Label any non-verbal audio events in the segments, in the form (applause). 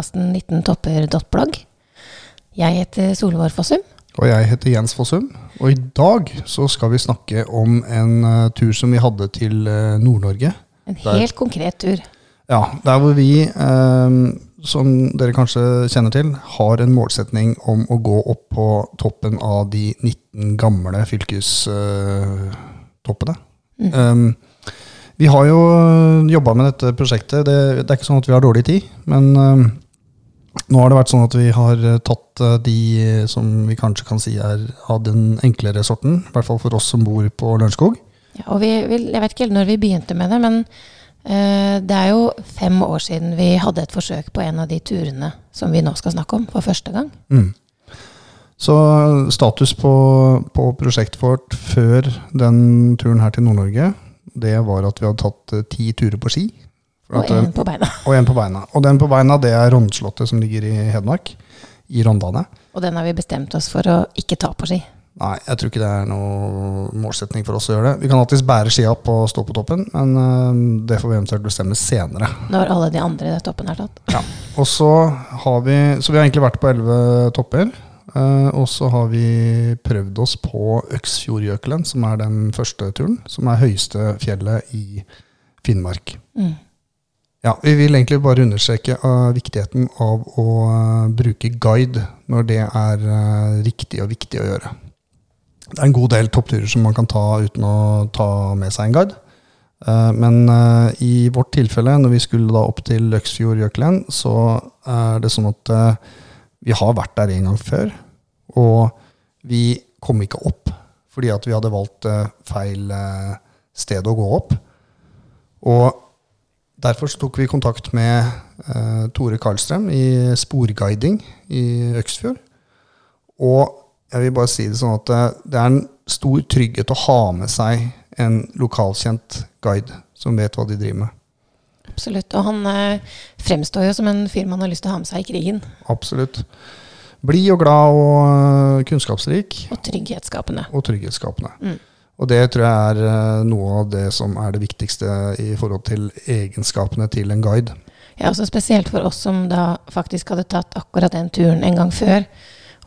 podkasten 19topper.blogg. Jeg heter Solvår Fossum. Og jeg heter Jens Fossum. Og i dag så skal vi snakke om en uh, tur som vi hadde til uh, Nord-Norge. En helt der, konkret tur. Ja, der hvor vi, uh, som dere kanskje kjenner til, har en målsetning om å gå opp på toppen av de 19 gamle fylkestoppene. Mm. Um, vi har jo jobba med dette prosjektet. Det, det, er ikke sånn at vi har dårlig tid, men nå har det vært sånn at vi har tatt uh, de som vi kanskje kan si er av den enklere sorten. I hvert fall for oss som bor på Lørenskog. Ja, og vi, vi, jeg vet ikke helt når vi begynte med det, men uh, det er jo fem år siden vi hadde et forsøk på en av de turene som vi nå skal snakke om, for første gang. Mm. Så status på, på prosjektet vårt før den turen her til Nord-Norge det var at vi hadde tatt ti turer på ski. Og én på beina. Og en på beina. Og den på beina, det er Rondslottet som ligger i Hedmark. I Rondane. Og den har vi bestemt oss for å ikke ta på ski. Nei, jeg tror ikke det er noe målsetning for oss å gjøre det. Vi kan alltids bære skia opp og stå på toppen, men uh, det får vi eventuelt bestemme senere. Når alle de andre toppen er tatt. Ja. Og så har vi Så vi har egentlig vært på elleve topper. Uh, og så har vi prøvd oss på Øksfjordjøkelen, som er den første turen. Som er høyeste fjellet i Finnmark. Mm. Ja, Vi vil egentlig bare understreke uh, viktigheten av å uh, bruke guide når det er riktig og viktig å gjøre. Det er en god del toppturer som man kan ta uten å ta med seg en guide. Men i vårt tilfelle, når vi skulle da opp til Øksfjordjøkelen, så er det sånn at vi har vært der en gang før, og vi kom ikke opp fordi at vi hadde valgt uh, feil uh, sted å gå opp. Og derfor tok vi kontakt med uh, Tore Karlstrøm i Sporguiding i Øksfjord. Og jeg vil bare si det sånn at det er en stor trygghet å ha med seg en lokalkjent guide som vet hva de driver med. Absolutt. Og han uh, fremstår jo som en fyr man har lyst til å ha med seg i krigen. Absolutt. Blid og glad og uh, kunnskapsrik. Og trygghetsskapende. Og trygghetsskapende. Mm. Og det tror jeg er uh, noe av det som er det viktigste i forhold til egenskapene til en guide. Ja, også Spesielt for oss som da faktisk hadde tatt akkurat den turen en gang før.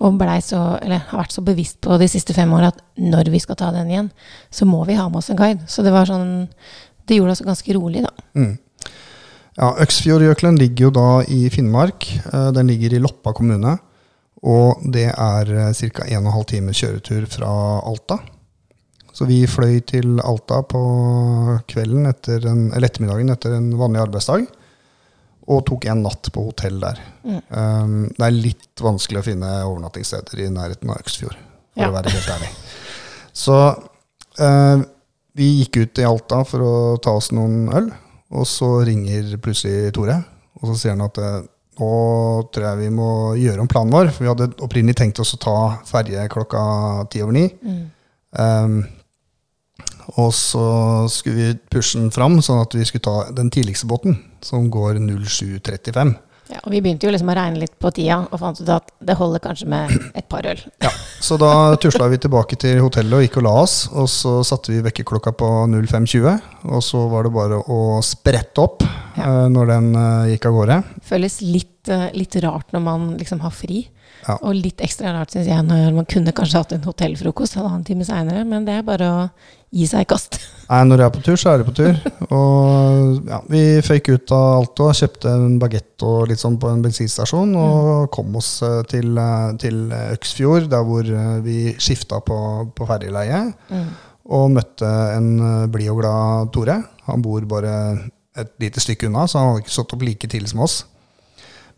Og så, har vært så bevisst på de siste fem årene at når vi skal ta den igjen, så må vi ha med oss en guide. Så det var sånn, det gjorde oss ganske rolig, da. Mm. Ja, Øksfjordjøkelen ligger jo da i Finnmark. Eh, den ligger i Loppa kommune. Og det er eh, ca. 1 12 times kjøretur fra Alta. Så vi fløy til Alta på kvelden etter en, eller ettermiddagen etter en vanlig arbeidsdag. Og tok en natt på hotell der. Mm. Um, det er litt vanskelig å finne overnattingssteder i nærheten av Øksfjord, for ja. å være helt ærlig. Så uh, vi gikk ut i Alta for å ta oss noen øl. Og så ringer plutselig Tore, og så sier han at eh, nå tror jeg vi må gjøre om planen vår. For vi hadde opprinnelig tenkt oss å ta ferje klokka ti over ni. Mm. Um, og så skulle vi pushe den fram, sånn at vi skulle ta den tidligste båten, som går 07.35. Ja, og Vi begynte jo liksom å regne litt på tida, og fant ut at det holder kanskje med et par øl. Ja, Så da tusla vi tilbake til hotellet og gikk og la oss. Og så satte vi vekkerklokka på 05.20. Og så var det bare å sprette opp ja. uh, når den uh, gikk av gårde. Føles litt, uh, litt rart når man liksom har fri. Ja. Og litt ekstra rart, syns jeg, når man kunne kanskje hatt en hotellfrokost halvannen time seinere. Men det er bare å gi seg i kast. (laughs) Nei, når du er på tur, så er du på tur. Og ja, vi føyk ut av Alto, kjøpte en bagett og litt sånn på en bensinstasjon, og mm. kom oss eh, til, eh, til, Øksfjord, der hvor eh, vi skifta på, på ferjeleie. Mm. Og møtte en blid og glad Tore. Han bor bare et lite stykke unna, så han hadde ikke stått opp like tidlig som oss.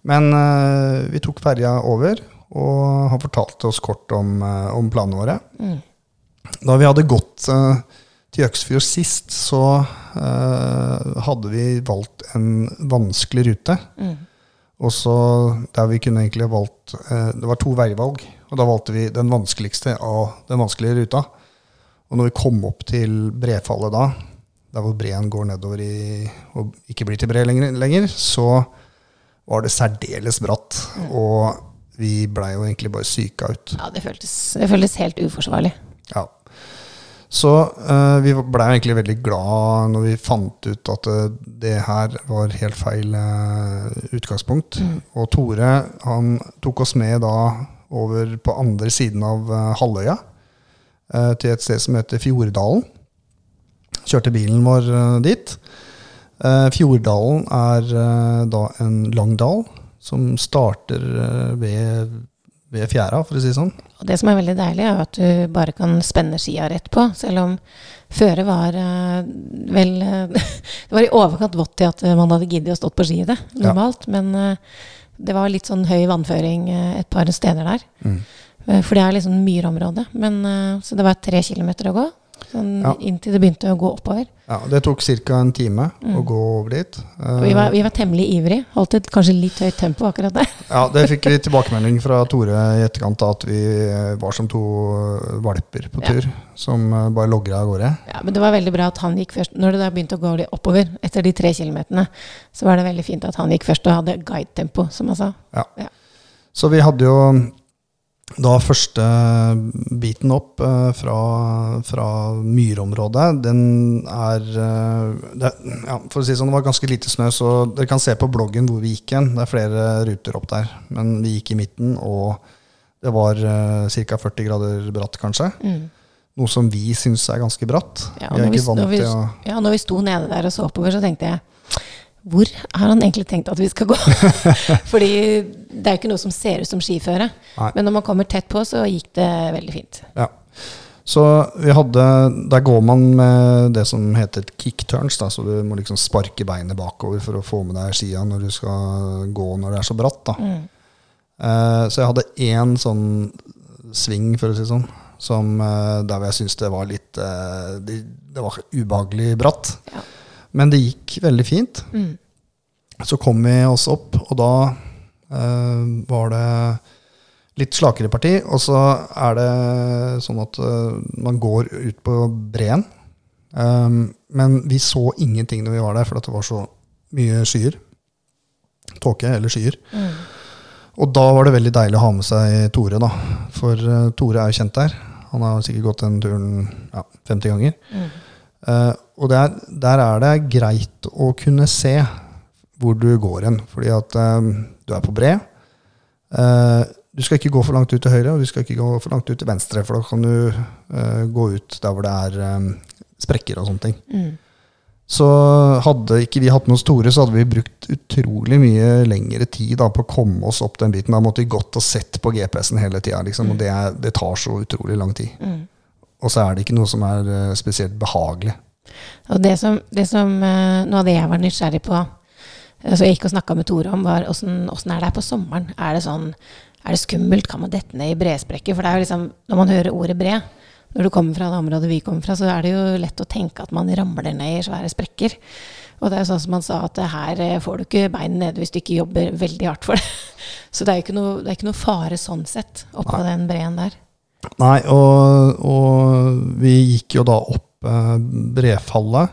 Men uh, vi tok ferja over, og han fortalte oss kort om, uh, om planene våre. Mm. Da vi hadde gått uh, til Øksfjord sist, så uh, hadde vi valgt en vanskelig rute. Mm. Og så der vi kunne egentlig valgt Det var to veivalg, og da valgte vi den vanskeligste av den vanskelige ruta. Og når vi kom opp til brefallet da, der hvor breen går nedover i, og ikke blir til bre lenger, lenger så var det særdeles bratt. Mm. Og vi blei jo egentlig bare syka ut. Ja, det føltes, det føltes helt uforsvarlig. Ja. Så uh, vi blei egentlig veldig glad når vi fant ut at uh, det her var helt feil uh, utgangspunkt. Mm. Og Tore han tok oss med da over på andre siden av halvøya, til et sted som heter Fjorddalen. Kjørte bilen vår dit. Fjorddalen er da en lang dal som starter eh, ved, ved fjæra, for å si det sånn. Og det som er veldig deilig, er at du bare kan spenne skia rett på. Selv om føret var eh, vel (laughs) Det var i overkant vått til at man hadde giddet å stått på ski i det normalt. Men eh, det var litt sånn høy vannføring et par steder der. Mm. For det er liksom myrområde. Men, så det var tre kilometer å gå. Sånn, Ja. Inntil det begynte å gå oppover. Ja, Det tok ca. en time å gå over dit. Vi var, vi var temmelig ivrige. Holdt et kanskje litt høyt tempo akkurat der. (laughs) Ja, Det fikk vi tilbakemelding fra Tore i etterkant, da, at vi eh, var som to eh, valper på Ja. tur. Som eh, bare logger av gårde. Ja, men det var veldig bra at han gikk først. Når det da begynte å gå oppover, etter de tre kilometerne, så var det veldig fint at han gikk først og hadde guidetempo, som han sa. Ja. Så vi hadde jo da første biten opp eh, fra, fra myrområdet, den er eh, det, ja, For å si sånn, det var ganske lite snø, så dere kan se på bloggen hvor vi gikk hen. Det er flere ruter opp der. Men vi gikk i midten, og det var uh, ca. 40 grader bratt, kanskje. Mm. Noe som vi syns er ganske bratt. Ja, vi er ikke vant vi, til å ja, når vi sto nede der og så oppover, så tenkte jeg hvor har han egentlig tenkt at vi skal gå? (laughs) Fordi det er jo ikke noe som ser ut som skiføre. Nei. Men når man kommer tett på, så gikk det veldig fint. Ja. Så vi hadde Der går man med det som heter kick turns. Da, så du må liksom sparke beinet bakover for å få med deg skia når du skal gå når det er så bratt. Da. Mm. Eh, så jeg hadde én sånn sving, for å si det sånn, som, eh, der hvor jeg syntes det var litt eh, det, det var ubehagelig bratt. Ja. Men det gikk veldig fint. Mm. Så kom vi oss opp, og da eh, var det litt slakere parti. Og så er det sånn at eh, man går ut på breen. Um, men vi så ingenting når vi var der, for det var så mye skyer. Tåke eller skyer. Mm. Og da var det veldig deilig å ha med seg Tore, da. For uh, Tore er jo kjent der. Han har sikkert gått den turen ja, 50 ganger. Mm. Eh, og der, der er det greit å kunne se hvor du går hen. Fordi at eh, du er på bred. Eh, du skal ikke gå for langt ut til høyre, og du skal ikke gå for langt ut til venstre. For da kan du gå ut der hvor det er sprekker og sånne ting. Mm. Så hadde ikke vi hatt noen store, så hadde vi brukt utrolig mye lengre tid da, på å komme oss opp den biten. Da måtte vi gått og sett på GPS-en hele tida, liksom, og det, er, det tar så utrolig lang tid. Mm. Og så er det ikke noe som er eh, spesielt behagelig. Og det som, det som eh, Noe av det jeg var nysgjerrig på, eh, så jeg gikk og snakka med Tore om, var åssen åssen er det her på sommeren? Er det sånn er det skummelt? Kan man dette ned i bresprekker? For det er jo liksom, når man hører ordet bre, når du kommer fra det området vi kommer fra, så er det jo lett å tenke at man ramler ned i svære sprekker. Og det er jo sånn som han sa, at her eh, får du ikke bein nede hvis du ikke jobber veldig hardt for det. (laughs) Så det er jo ikke noe, det er ikke noe fare sånn sett oppå den breen der. Nei, og, og vi gikk jo da opp eh, brefallet.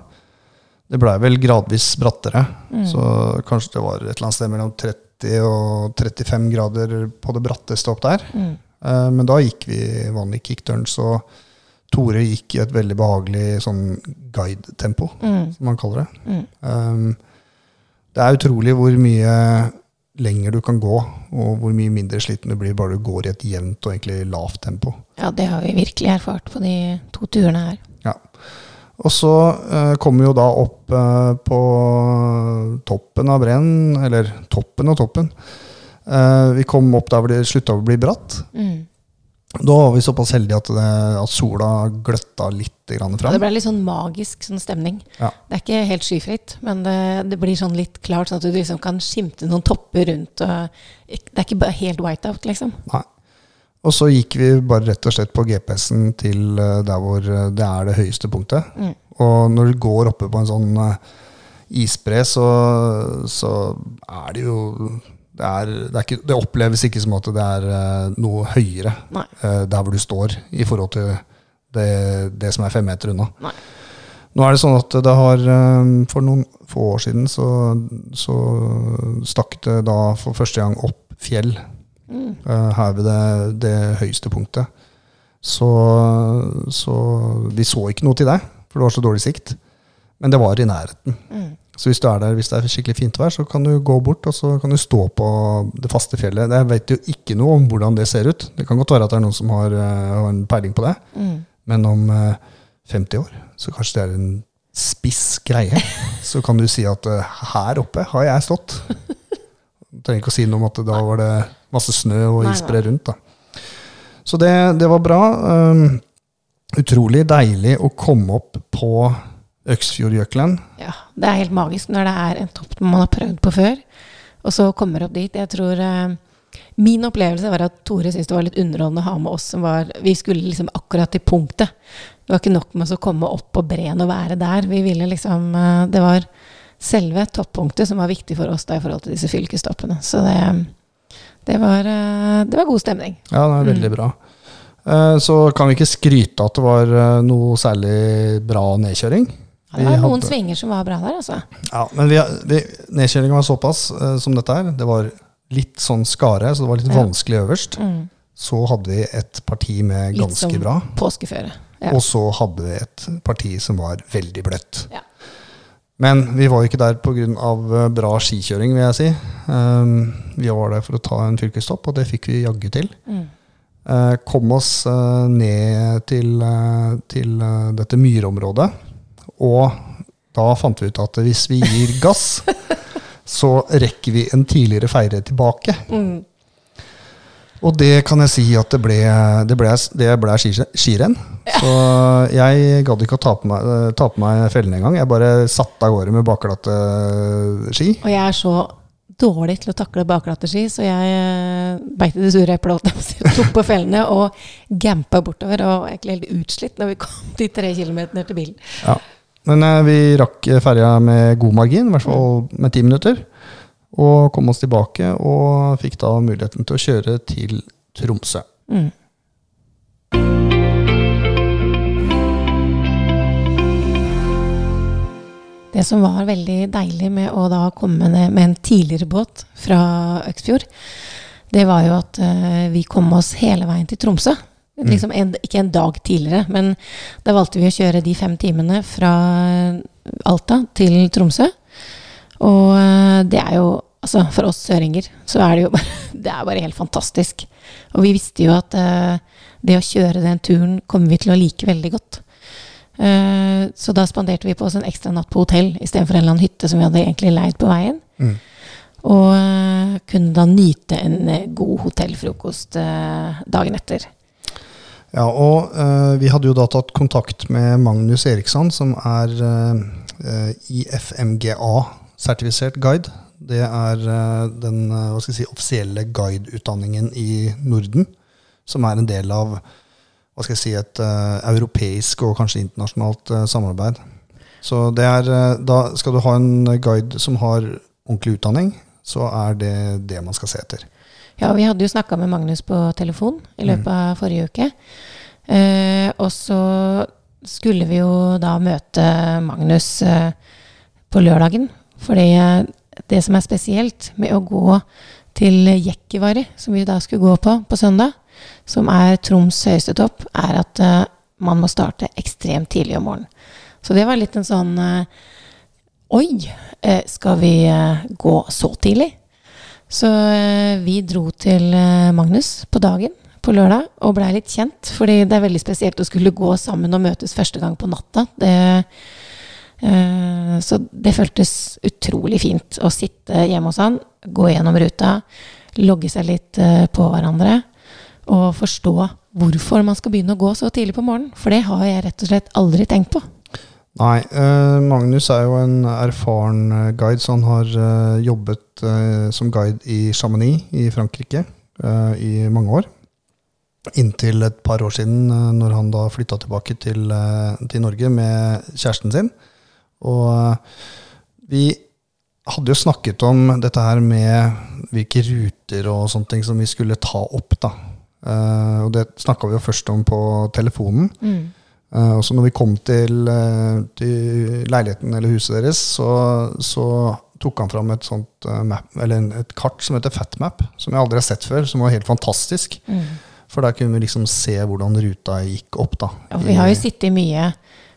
Det blei vel gradvis brattere, Mm. så kanskje det var et eller annet sted mellom 30 og 35 grader på det bratteste opp der. Mm. Eh, men da gikk vi vanlig kickturn, så Tore gikk i et veldig behagelig sånn guide-tempo, Mm. som man kaller det. Um, det er utrolig hvor mye lenger du kan gå, og hvor mye mindre sliten du blir bare du går i et jevnt og egentlig lavt tempo. Ja, det har vi virkelig erfart på de to turene her. Ja. Og så eh, kommer vi jo da opp eh, på toppen av breen, eller toppen av toppen. Eh, vi kom opp der hvor det slutta å bli bratt. Mm. Da var vi såpass heldige at, det, at sola gløtta litt fram. det ble litt sånn magisk sånn stemning. Ja. Det er ikke helt skyfritt, men det, det blir sånn litt klart, sånn at du liksom kan skimte noen topper rundt. Det er ikke bare helt whiteout, liksom. Nei. Og så gikk vi bare rett og slett på GPS-en til eh, der hvor eh, det er det høyeste punktet. Mm. Og når du går oppe på en sånn eh, isbre, så, så er det jo det, er, det, er ikke, det oppleves ikke som at det er eh, noe høyere Nei. eh, der hvor du står, i forhold til det, det som er fem meter unna. Nei. Nå er det sånn at det har eh, For noen få år siden så, så stakk det da for første gang opp fjell Mm. her ved det, det høyeste punktet. Så, så vi så ikke noe til det, for det var så dårlig sikt. Men det var i nærheten. Mm. Så hvis, du er der, hvis det er skikkelig fint vær, så kan du gå bort og så kan du stå på det faste fjellet. Jeg vet jo ikke noe om hvordan det ser ut. Det kan godt være at det er noen som har, eh, har en peiling på det. Mm. Men om eh, 50 år, så kanskje det er en spiss greie. (laughs) Så kan du si at eh, her oppe har jeg stått. Du trenger ikke å si noe om at da var det masse snø og isbre rundt. da. Så det, det var bra. Um, utrolig deilig å komme opp på Øksfjordjøkelen. Ja, det er helt magisk når det er en topp man har prøvd på før, og så kommer opp dit. Jeg tror eh, Min opplevelse var at Tore syntes det var litt underholdende å ha med oss som var Vi skulle liksom akkurat til punktet. Det var ikke nok med oss å komme opp på breen og være der. Vi ville liksom eh, Det var selve toppunktet som var viktig for oss da i forhold til disse fylkestoppene. Så det, det, var, eh, det var god stemning. Ja, det er veldig bra. Eh, Så kan vi ikke skryte at det var eh, noe særlig bra nedkjøring. Ja, det var noen hadde- svinger som var bra der, altså. Ja, men vi, vi, nedkjøringen var såpass uh, som dette her. Det var litt sånn skare, så det var litt Ja. vanskelig øverst. Mm. Så hadde vi et parti med Litt ganske som bra. Påskeføre. Ja. Og så hadde vi et parti som var veldig bløtt. Ja. Men vi var jo ikke der pga. bra skikjøring, vil jeg si. Um, vi var der for å ta en fylkestopp, og det fikk vi jaggu til. Mm. Uh, kom oss uh, ned til, eh, til eh, dette myrområdet. Og da fant vi ut at hvis vi gir gass, (laughs) så rekker vi en tidligere feire tilbake. Mm. Og det kan jeg si at det ble, det ble, det ble ski- skirenn. Så jeg gadd ikke å ta på meg, eh, ta på meg fellene engang. Jeg bare satte av gårde med bakglatte ski. Og jeg er så dårlig til å takle baklatterski, så jeg uh, beit i det sure eplet, og tok på fellene og gampa bortover. Og egentlig helt utslitt når vi kom de tre kilometerne til bilen. Ja. Men eh, vi rakk ferja med god margin, i hvert fall med ti minutter. Og kom oss tilbake og fikk da muligheten til å kjøre til Tromsø. Mm. Det som var veldig deilig med å da komme ned med en tidligere båt fra Øksfjord, det var jo at eh, vi kom oss hele veien til Tromsø. Liksom en, ikke en dag tidligere, men da valgte vi å kjøre de fem timene fra Alta til Tromsø. Og eh, det er jo Altså, for oss søringer så er det jo (laughs) bare Det er bare helt fantastisk. Og vi visste jo at uh, det å kjøre den turen kommer vi til å like veldig godt. Uh, så da spanderte vi på oss en ekstra natt på hotell istedenfor en eller annen hytte som vi hadde egentlig leid på veien. Mm. Og uh, kunne da nyte en god hotellfrokost dagen etter. Ja, og uh, vi hadde jo da tatt kontakt med Magnus Eriksson, som er eh, eh, IFMGA-sertifisert guide. Det er uh, den hva skal jeg si, offisielle guideutdanningen i Norden, som er en del av hva skal jeg si, et europeisk og kanskje internasjonalt samarbeid. Så det er, da skal du ha en guide som har ordentlig utdanning, så er det det man skal se etter. Ja, vi hadde jo snakka med Magnus på telefon i løpet av forrige uke. Eh, og så skulle vi jo da møte Magnus eh, på lørdagen. Fordi eh, det som er spesielt med å gå til Jekkivari, som vi da skulle gå på på søndag, som er Troms høyeste topp, er at eh, man må starte ekstremt tidlig om morgenen. Så det var litt en sånn eh, Oi, eh, skal vi gå så tidlig? Så eh, vi dro til eh, Magnus på dagen på lørdag og blei litt kjent. Fordi det er veldig spesielt å skulle gå sammen og møtes første gang på natta. Det, eh, så det føltes utrolig fint å sitte hjemme hos han, gå gjennom ruta, logge seg litt eh, på hverandre og forstå hvorfor man skal begynne å gå så tidlig på morgenen. For det har jeg rett og slett aldri tenkt på. Nei, eh, Magnus er jo en erfaren eh, guide, så han har eh, jobbet eh, som guide i Chamonix i Frankrike eh, i mange år. Inntil et par år siden, eh, når han da flytta tilbake til, til Norge med kjæresten sin. Og vi hadde jo snakket om dette her med hvilke ruter og sånne ting som vi skulle ta opp, da. Og det snakka vi jo først om på telefonen. Eh, og så når vi kom til, uh, til leiligheten eller huset deres, så, så tok han fram et sånt uh, map, et kart som heter FatMap, som jeg aldri har sett før, som var helt fantastisk. For der kunne vi liksom se hvordan ruta gikk opp, da. Ja, vi har jo sittet mye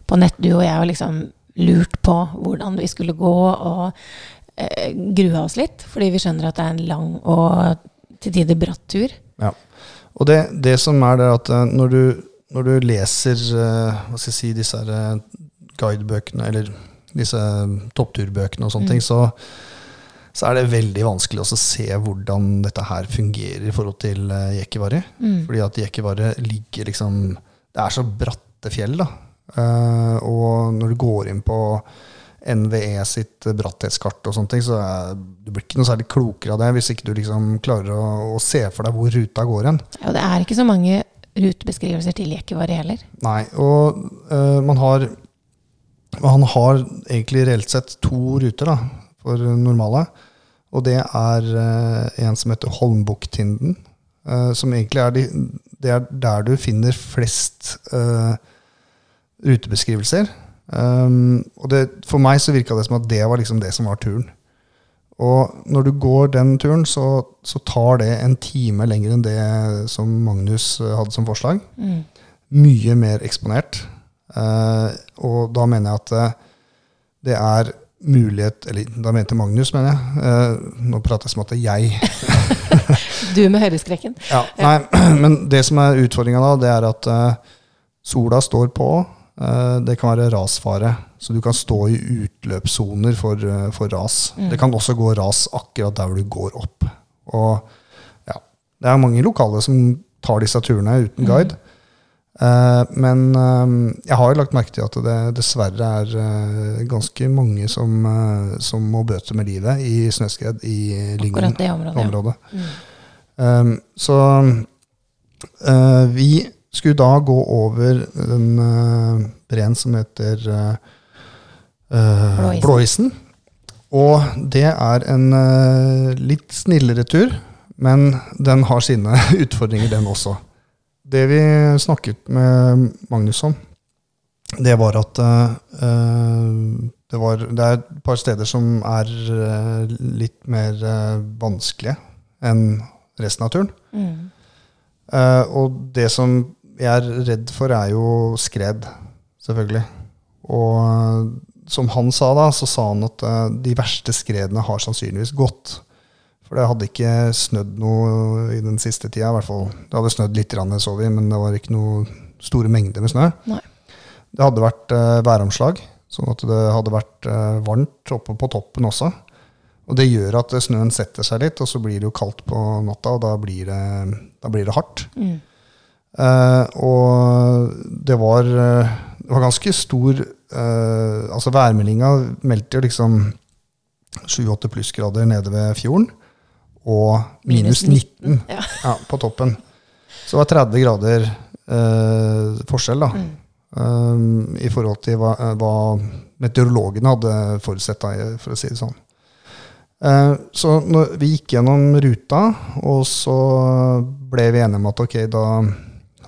på nett, du og jeg, og liksom lurt på hvordan vi skulle gå, og uh, grua oss litt. Fordi vi skjønner at det er en lang og til tider bratt tur. Ja. Og det, det som er det at eh, når du, når du leser eh, hva skal jeg si, disse eh, guidebøkene, eller disse toppturbøkene og sånne ting, så, så er det veldig vanskelig å se hvordan dette her fungerer i forhold til uh, Mm. Fordi at Jekivari ligger liksom Det er så bratte fjell, da. Eh, og når du går inn på NVE sitt brattetskart og sånne ting, så er, du blir ikke noe særlig klokere av det hvis ikke du liksom klarer å, å se for deg hvor ruta går hen. Ja, det er ikke så mange rutebeskrivelser til Jekkevare heller. Nei, og uh, man har Han har egentlig reelt sett to ruter da, for normale. Og det er uh, en som heter Holmbukktinden. Uh, som egentlig er, de, det er der du finner flest eh, rutebeskrivelser. Um, og det, for meg så virka det som at det var liksom det som var turen. Og når du går den turen, så, så tar det en time lenger enn det som Magnus eh, hadde som forslag. Mye mer eksponert. Uh, og da mener jeg at eh, det er mulighet Eller da mente Magnus, mener jeg. Uh, nå prater jeg som at det er jeg. (laughs) Du med høydeskrekken. (laughs) Ja, nei, (clears throat) men det som er utfordringa da, det er at uh, sola står på. det kan være rasfare, så du kan stå i utløpssoner for, eh, for ras. Det kan også gå ras akkurat der hvor du går opp. Og ja, det er mange lokale som tar disse turene uten guide. Uh, men uh, jeg har jo lagt merke til at det dessverre er uh, ganske mange som, som må bøte med livet i snøskred i Lyngen Akkurat det området. ja. Mm. Så vi skulle da gå over den breen som heter Blåisen. Blåisen. Og det er en uh, litt snillere tur, men den har sine (laughs) utfordringer, den også. Det vi snakket med Magnus om, det var at uh, det, var, det er et par steder som er litt mer vanskelige enn resten av turen. Mm. Uh, og det som jeg er redd for, er jo skred, selvfølgelig. Og som han sa da, så sa han at uh, de verste skredene har sannsynligvis gått. For det hadde ikke snødd noe i den siste tida. i hvert fall. Det hadde snødd litt, grann, så vi, men det var ikke noe store mengder med snø. Nei. Det hadde vært uh, væromslag, sånn at det hadde vært uh, varmt oppe på toppen også. Og det gjør at snøen setter seg litt, og så blir det jo kaldt på natta, og da blir det, da blir det hardt. Mm. Uh, og det var, eh, det var ganske stor eh, Altså værmeldinga meldte jo liksom 7-8 plussgrader nede ved fjorden, og minus 19 Ja. ja, på toppen. Så det var 30 grader eh, forskjell, da. Um, I forhold til hva, hva meteorologene hadde forutsett, da, for å si det sånn. Eh, så når vi gikk gjennom ruta, og så ble vi enige om at ok, da,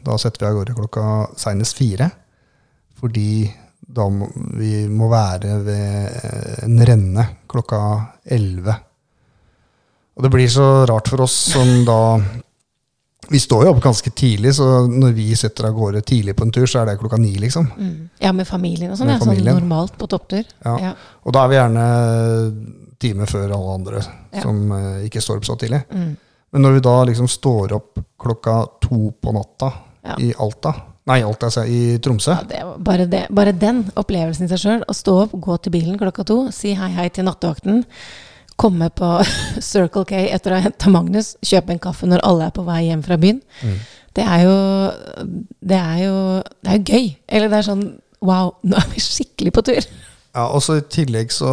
da setter vi av gårde klokka senest fire. Fordi da må, vi må være ved eh, en renne klokka elleve. Og det blir så rart for oss som da Vi står jo opp ganske tidlig, så når vi setter av gårde tidlig på en tur, så er det klokka ni, liksom. Mm. Ja, med familien og sånn. Ja, sånn normalt på topptur. Ja. Ja. Og da er vi gjerne time før alle andre Ja. som uh, ikke står opp så tidlig. Mm. Men når vi da liksom står opp klokka to på natta i Alta Nei, alt jeg sier, i Tromsø. Ja, det var bare, det, bare den opplevelsen i seg sjøl. Å stå opp, gå til bilen klokka to, si hei hei til nattevakten, komme på (laughs) Circle K etter å ha henta Magnus, kjøpe en kaffe når alle er på vei hjem fra byen, Mm. det er jo Det er jo, det er jo gøy. Eller det er sånn Wow, (laughs) nå er vi skikkelig på tur. Ja, og så I tillegg så,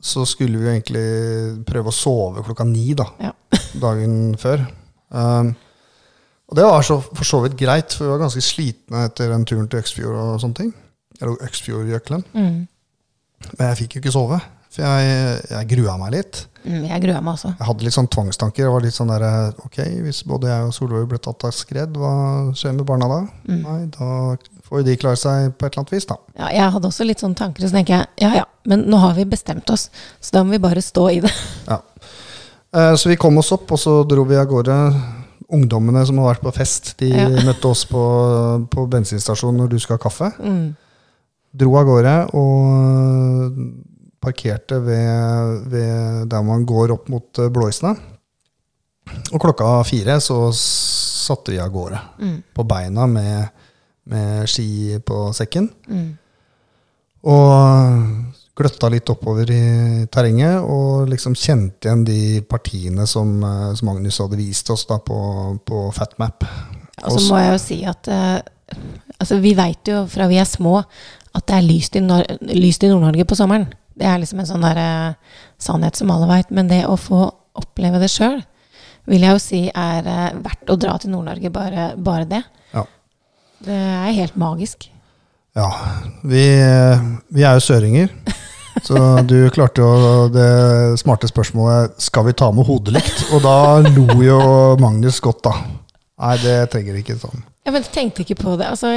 så skulle vi jo egentlig prøve å sove klokka ni da, Ja. dagen før. Um, og det var så, for så vidt greit, for vi var ganske slitne etter den turen til Øksfjord og sånne ting. Eller Øksfjordjøkelen. Mm. Men jeg fikk jo ikke sove, for jeg, jeg grua meg litt. Mm, jeg grua meg også. Jeg hadde litt sånn tvangstanker. Det var litt sånn der, ok, Hvis både jeg og Solveig ble tatt av skred, hva skjer med barna da? Mm. Nei, Da får jo de klare seg på et eller annet vis, da. Ja, jeg hadde også litt sånne tanker, så tenker jeg ja ja, men nå har vi bestemt oss, så da må vi bare stå i det. Ja. Eh, Så vi kom oss opp, og så dro vi av gårde. Ungdommene som har vært på fest, de Ja. (laughs) møtte oss på, på bensinstasjonen når du skulle ha kaffe. Mm. Dro av gårde og parkerte ved, ved der man går opp mot eh, Blåisene. Og klokka fire så satte vi av gårde. Mm. På beina med, med ski på sekken. Mm. Og gløtta litt oppover i terrenget og liksom kjente igjen de partiene som, eh, som Magnus hadde vist oss da på, på FatMap. Og så må jeg jo si at uh, altså vi veit jo fra vi er små at det er lyst i, Nor lyst i Nord-Norge på sommeren. Det er liksom en sånn der, uh, sannhet som alle veit. Men det å få oppleve det sjøl, vil jeg jo si er uh, verdt å dra til Nord-Norge, bare, bare det. Ja. Det er helt magisk. Ja, vi, vi er jo søringer. Så du klarte jo det smarte spørsmålet Skal vi ta med hodelykt? Og da lo jo Magnus godt, da. Nei, det trenger ikke sånn. Ja, men tenkte ikke på det. Altså,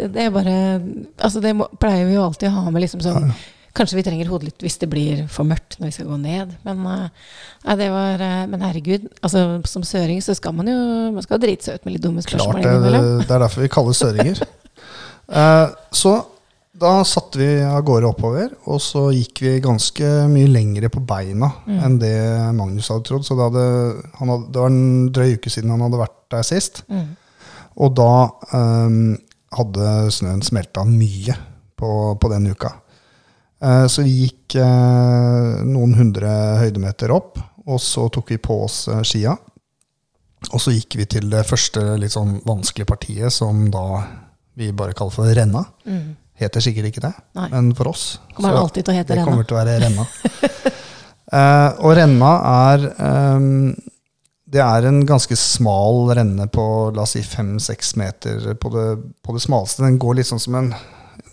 det er bare Altså, det pleier vi jo alltid å ha med liksom sånn Kanskje vi trenger hodelykt hvis det blir for mørkt når vi skal gå ned. Men, eh, nei, det var, eh, men herregud, altså, som søring så skal man jo man skal drite seg ut med litt dumme spørsmål. Klart det, det er derfor vi kaller søringer. Eh, så da satte vi av gårde oppover, og så gikk vi ganske mye lengre på beina enn det Magnus hadde trodd. Så det, hadde, han hadde, det var en drøy uke siden han hadde vært der sist. Mm. Og da um, hadde snøen smelta mye på, på den uka. Uh, så vi gikk uh, noen hundre høydemeter opp, og så tok vi på oss skia. Og så gikk vi til det første litt sånn vanskelige partiet, som da vi bare kaller for renna. Mm. Heter sikkert ikke det, Nei. men for oss Kommer så- alltid til å hete det renna. kommer til å være renna. uh, (laughs) og renna er um, Det er en ganske smal renne på la oss si fem-seks meter på det, på det smaleste. Den går litt sånn som en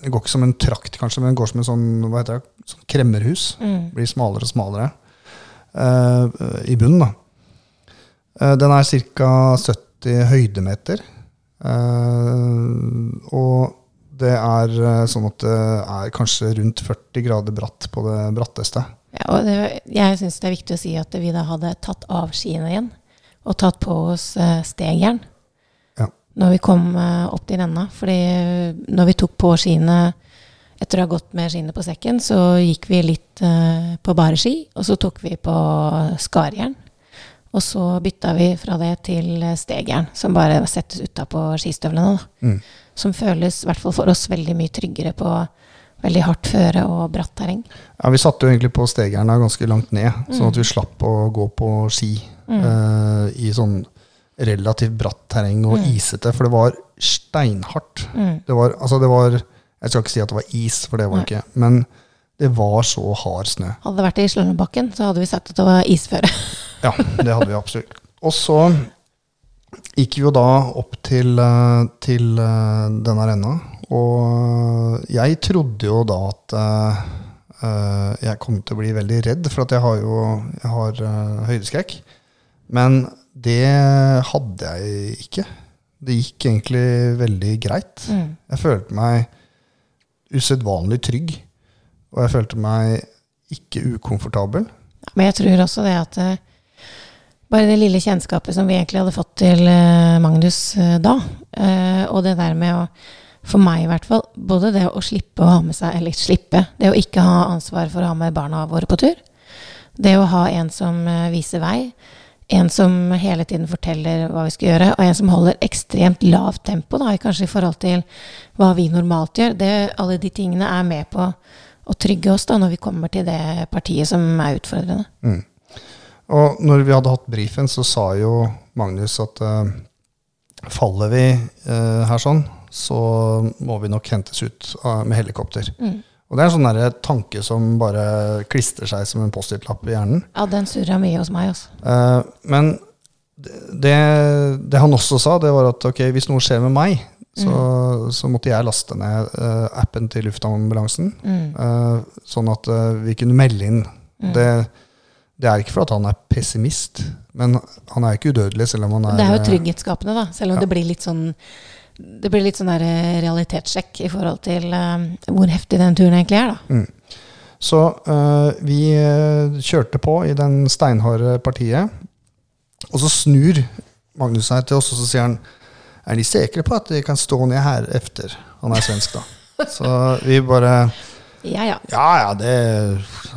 Den går ikke som en trakt, kanskje, men den går som en sånn, hva heter det, sånn kremmerhus. Mm. Blir smalere og smalere uh, i bunnen. da. Uh, den er ca. 70 høydemeter. Eh, og det er eh, sånn at det er kanskje rundt 40 grader bratt på det bratteste. Ja, og det, jeg syns det er viktig å si at vi da hadde tatt av skiene igjen og tatt på oss eh, stegjern Ja. når vi kom opp til renna. Fordi når vi tok på skiene etter å ha gått med skiene på sekken, så gikk vi litt på bare ski, og så tok vi på skarjern. Og så bytta vi fra det til stegjern, som bare settes utapå skistøvlene. Mm. Som føles, i hvert fall for oss, veldig mye tryggere på veldig hardt føre og bratt terreng. Ja, Vi satte jo egentlig på stegerna ganske langt ned, sånn Mm. at vi slapp å gå på ski eh, i sånn relativt bratt terreng og Mm. isete, for det var steinhardt. Mm. Det var, altså det var Jeg skal ikke si at det var is, for det var det ikke, men det var så hard snø. Hadde det vært i Slalåmbakken, så hadde vi sagt at det var isføre. (laughs) Ja, det hadde vi absolutt. Og så gikk vi jo da opp til, eh, til eh, denne renna, og jeg trodde jo da at eh, eh, jeg kom til å bli veldig redd, for at jeg har jo jeg har, uh, høydeskrekk. Men det hadde jeg ikke. Det gikk egentlig veldig greit. Mm. Jeg følte meg usedvanlig trygg, og jeg følte meg ikke ukomfortabel. Men jeg tror også det at eh, bare det lille kjennskapet som vi egentlig hadde fått til eh, Magnus eh, da, og det der med å, for meg i hvert fall, både det å slippe å ha med seg, eller slippe, det å ikke ha ansvar for å ha med barna våre på tur, det å ha en som viser vei, en som hele tiden forteller hva vi skal gjøre, og en som holder ekstremt lavt tempo, da, kanskje i forhold til hva vi normalt gjør, det, alle de tingene er med på å trygge oss da, når vi kommer til det partiet som er utfordrende. Mm. Og når vi hadde hatt brifen, så sa jo Magnus at uh, faller vi uh, her sånn, så må vi nok hentes ut uh, med helikopter. Mm. Og det er en sånn der tanke som bare klistrer seg som en Post-It-lapp i hjernen. Ja, den surra mye hos meg. Eh, men det, det han også sa, det var at ok, hvis noe skjer med meg, så, så måtte jeg laste ned uh, appen til luftambulansen, Mm. uh, sånn at uh, vi kunne melde inn. Mm. Det, det er ikke for at han er pessimist, men han er ikke udødelig selv om han er Det er jo trygghetsskapende, da. Selv om ja. det blir litt sånn det blir litt sånn der realitetssjekk i forhold til hvor heftig den turen egentlig er, da. Så eh, vi kjørte på i den steinharde partiet, og så snur Magnus her til oss, og så sier han Er de sikre på at de kan stå ned her efter? Han er svensk, da. Så vi bare Ja, ja. Ja ja, det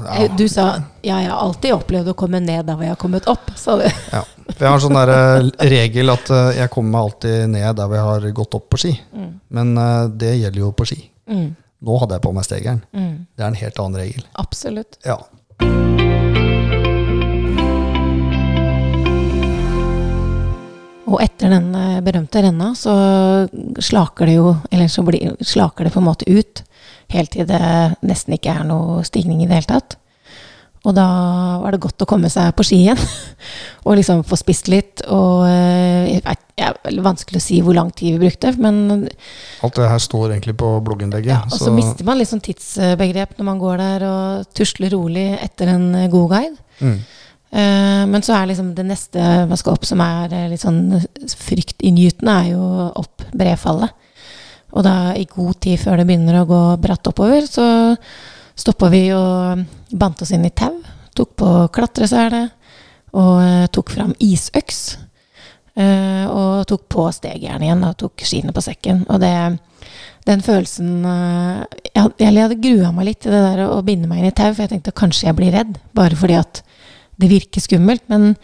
ja. Du sa ja, jeg har alltid opplevd å komme ned der hvor jeg har kommet opp, sa du. Ja. Jeg har en sånn der, eh, regel at eh, jeg kommer meg alltid ned der hvor jeg har gått opp på ski. Men eh, det gjelder jo på ski. Mm, Nå hadde jeg på meg stegeren. mm, Det er en helt annen regel. absolutt. Ja. Og etter den eh, berømte renna, så slaker det jo Eller så blir, slaker det på en måte ut. Helt til det nesten ikke er noe stigning i det hele tatt. Og da var det godt å komme seg på ski igjen. (laughs) og liksom få spist litt. Og eh, jeg vet, det er vanskelig å si hvor lang tid vi brukte, men Alt det her står egentlig på blogginnlegget. ja, og så mister man sånn tidsbegrep når man går der og tusler rolig etter en eh, god guide. mm. Eh, men så er liksom det neste man skal opp som er eh, litt sånn fryktinngytende, er jo opp brefallet. Og da i god tid før det begynner å gå bratt oppover, så stoppa vi og bandt oss inn i tau. Tok på klatresele og eh, tok fram isøks. og tok på stegjern igjen og tok skiene på sekken. Og det, den følelsen jeg, jeg hadde grua meg litt til det der å binde meg inn i tau, for jeg tenkte kanskje jeg blir redd. Bare fordi at det virker skummelt. Men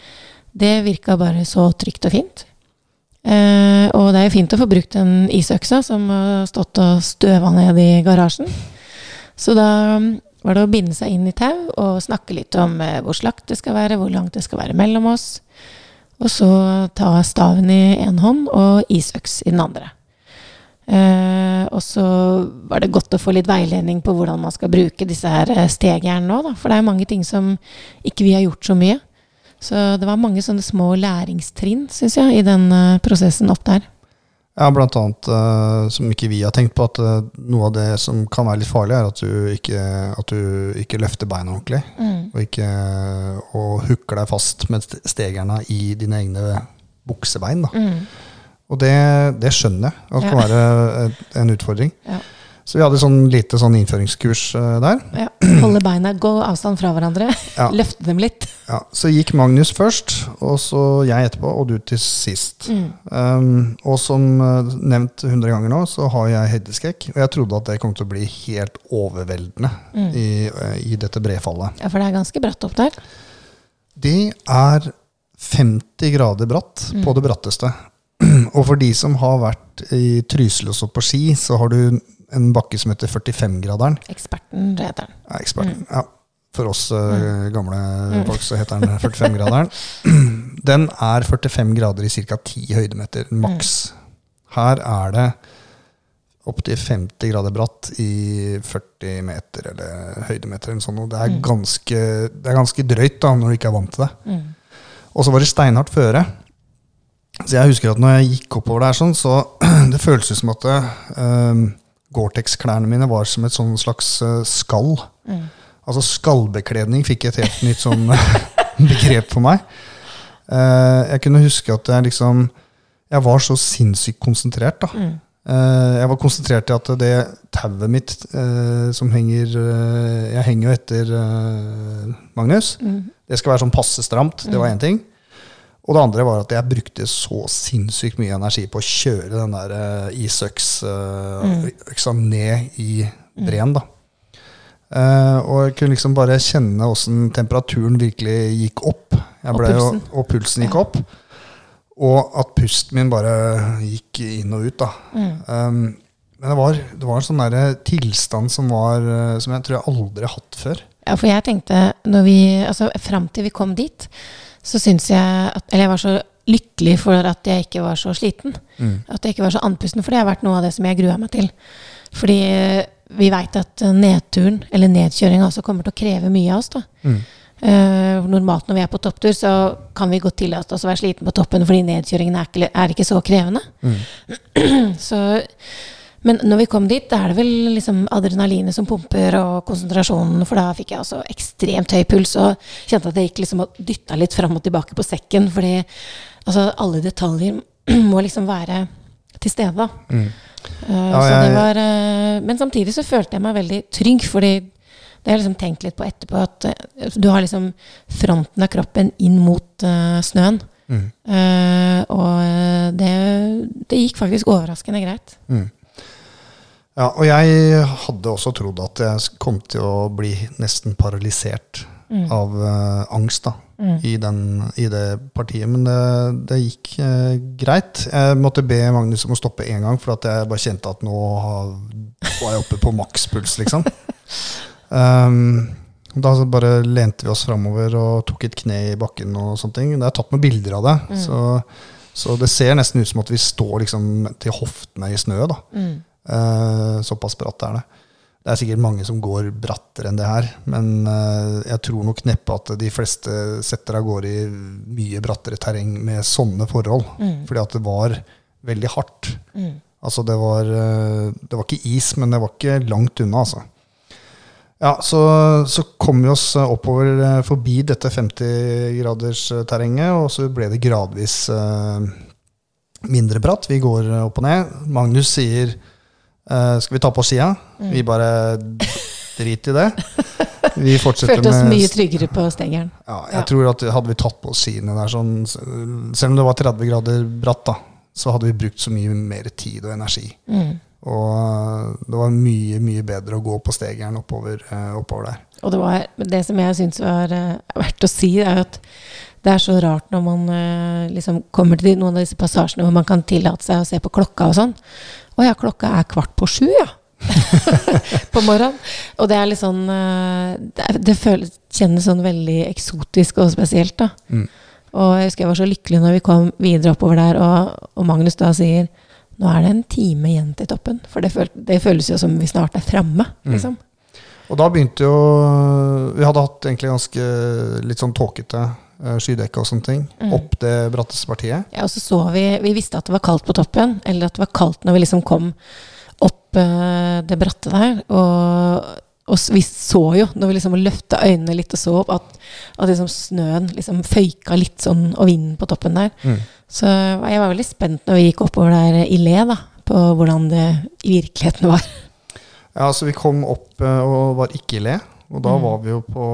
det virka bare så trygt og fint. Eh, og det er jo fint å få brukt den isøksa som har stått og støva ned i garasjen. Så da var det å binde seg inn i tau og snakke litt om eh, hvor slakt det skal være, hvor langt det skal være mellom oss. Og så ta staven i én hånd og isøks i den andre. Eh, og så var det godt å få litt veiledning på hvordan man skal bruke disse her stegjernene stegjern nå, da. For det er jo mange ting som ikke vi har gjort så mye. Så det var mange sånne små læringstrinn, syns jeg, i den uh, prosessen opp der. Ja, blant annet uh, som ikke vi har tenkt på, at eh, noe av det som kan være litt farlig, er at du ikke, at du ikke løfter beina ordentlig. Og ikke og hooker deg fast med st- i dine egne buksebein. Da. Mm. Og det, det skjønner jeg at kan være en utfordring. Ja. Så vi hadde sånn lite sånn innføringskurs eh, der. Ja. Holde beina, gå avstand fra hverandre. Ja. (laughs) Løfte dem litt. Ja, så gikk Magnus først, og så jeg etterpå, og du til sist. Mm. Um, og som eh, nevnt 100 ganger nå, så har jeg høydeskrekk. Og jeg trodde at det kom til å bli helt overveldende Mm. i, eh, i dette brefallet. Ja, for det er ganske bratt opp der. Det er 50 grader bratt Mm. på det bratteste. (clears throat) Og for de som har vært i Trysil og stått på ski, så har du en bakke som heter 45-graderen. Eksperten heter den. Ja, eksperten. Mm. Ja. For oss mm. gamle folk så heter den 45-graderen. (clears throat) Den er 45 grader i ca. 10 høydemeter maks. Her er det opptil 50 grader bratt i 40 meter eller høydemeter. Eller sånn, det, er Mm. ganske, det er ganske drøyt da, når du ikke er vant til det. Mm. Og så var det steinhardt føre. Så jeg husker at når jeg gikk oppover der, sånn, så (clears throat) det føltes som at um, Gore-Tex-klærne mine var som et sånn slags uh, skall. Mm. Altså skallbekledning fikk et helt nytt sånn (laughs) begrep for meg. Uh, jeg kunne huske at jeg liksom Jeg var så sinnssykt konsentrert, da. Mm. Uh, jeg var konsentrert i at det tauet mitt uh, som henger Jeg henger jo etter Magnus. Mm. Det skal være sånn passe stramt. Det var én ting. Og det andre var at jeg brukte så sinnssykt mye energi på å kjøre den der uh, isøksa ned i breen. da. Uh, og jeg kunne liksom bare kjenne åssen temperaturen virkelig gikk opp. Og ble jo- pulsen. og pulsen gikk opp. Og at pusten min bare gikk inn og ut. da. Mm. Um, men det var, det var en sånn der tilstand som, var, eh, som jeg tror jeg aldri har hatt før. Ja, for jeg tenkte når vi, altså Fram til vi kom dit, så syns jeg at Eller jeg var så lykkelig for at jeg ikke var så sliten. At jeg ikke var så andpusten, for det har vært noe av det som jeg grua meg til. Fordi eh, vi veit at nedturen, eller nedkjøringa, også kommer til å kreve mye av oss. da. Mm. Uh, normalt når vi er på topptur, så kan vi godt tillate oss å være sliten på toppen fordi nedkjøringen er ikke, er ikke så krevende. (clears throat) så, men når vi kom dit, da er det vel liksom adrenalinet som pumper, og konsentrasjonen, for da fikk jeg også ekstremt høy puls og kjente at jeg gikk liksom og dytta litt fram og tilbake på sekken, fordi altså, alle detaljer (clears throat) må liksom være til stede. Mm. uh, Ja, så jeg- det var, uh, men samtidig så følte jeg meg veldig trygg, fordi det har jeg liksom tenkt litt på etterpå, at eh, du har liksom fronten av kroppen inn mot snøen. Mm. Og det, det gikk faktisk overraskende greit. Mm. Ja, og jeg hadde også trodd at jeg kom til å bli nesten paralysert Mm. av uh, angst da, Mm. i, den, i det partiet. Men det, det gikk uh, greit. Jeg måtte be Magnus om å stoppe én gang, for at jeg bare kjente at nå var jeg oppe på makspuls, liksom. (laughs) um, da bare lente vi oss framover og tok et kne i bakken og sånne ting. Det er tatt noen bilder av det. Mm. Så, så det ser nesten ut som at vi står liksom til hoftene i snø. da. Eh, såpass bratt er det. Det er sikkert mange som går brattere enn det her, men eh, jeg tror nok neppe at de fleste setter av gårde i mye brattere terreng med sånne forhold. Mm. Fordi at det var veldig hardt. Mm. Altså det var, eh, det var ikke is, men det var ikke langt unna, altså. Ja, så, så kom vi oss oppover forbi dette 50-gradersterrenget, og så ble det gradvis mindre bratt. Vi går opp og ned. Magnus sier eh, Skal vi ta på sida? Mm. Vi bare driter i det. Vi (laughs) fortsetter Følte oss med mye tryggere på stegeren. ja, jeg Ja. tror at Hadde vi tatt på sidene der sånn Selv om det var 30 grader bratt, da, så hadde vi brukt så mye mer tid og energi. Mm. Og eh, det var mye, mye bedre å gå på stegeren oppover, eh, oppover der. Og det, var, det som jeg syns var verdt å si, er at det er så rart når man liksom kommer til noen av disse passasjene hvor man kan tillate seg å se på klokka og sånn. Å ja, klokka er kvart på sju, ja. (laughs) på morgenen. Og det er litt sånn eh, Det, det føles, kjennes sånn veldig eksotisk og spesielt, da. Mm. Og jeg husker jeg var så lykkelig når vi kom videre oppover der, og, og Magnus da sier nå er det en time igjen til toppen. For det, føl, det føles jo som vi snart er framme, Mm. liksom. Og da begynte jo Vi hadde hatt egentlig ganske litt sånn tåkete skydekke og sånne ting Mm. opp det bratteste partiet. Ja, og så så vi Vi visste at det var kaldt på toppen, eller at det var kaldt når vi liksom kom opp uh, det bratte der. Og, og vi så jo, når vi liksom løfta øynene litt og så opp, at, at liksom snøen liksom føyka litt sånn, og vinden på toppen der. Mm. Så jeg var veldig spent når vi gikk oppover der i le, da, på hvordan det i virkeligheten var. Ja, så vi kom opp eh, og var ikke i le. Og da Mm. var vi jo på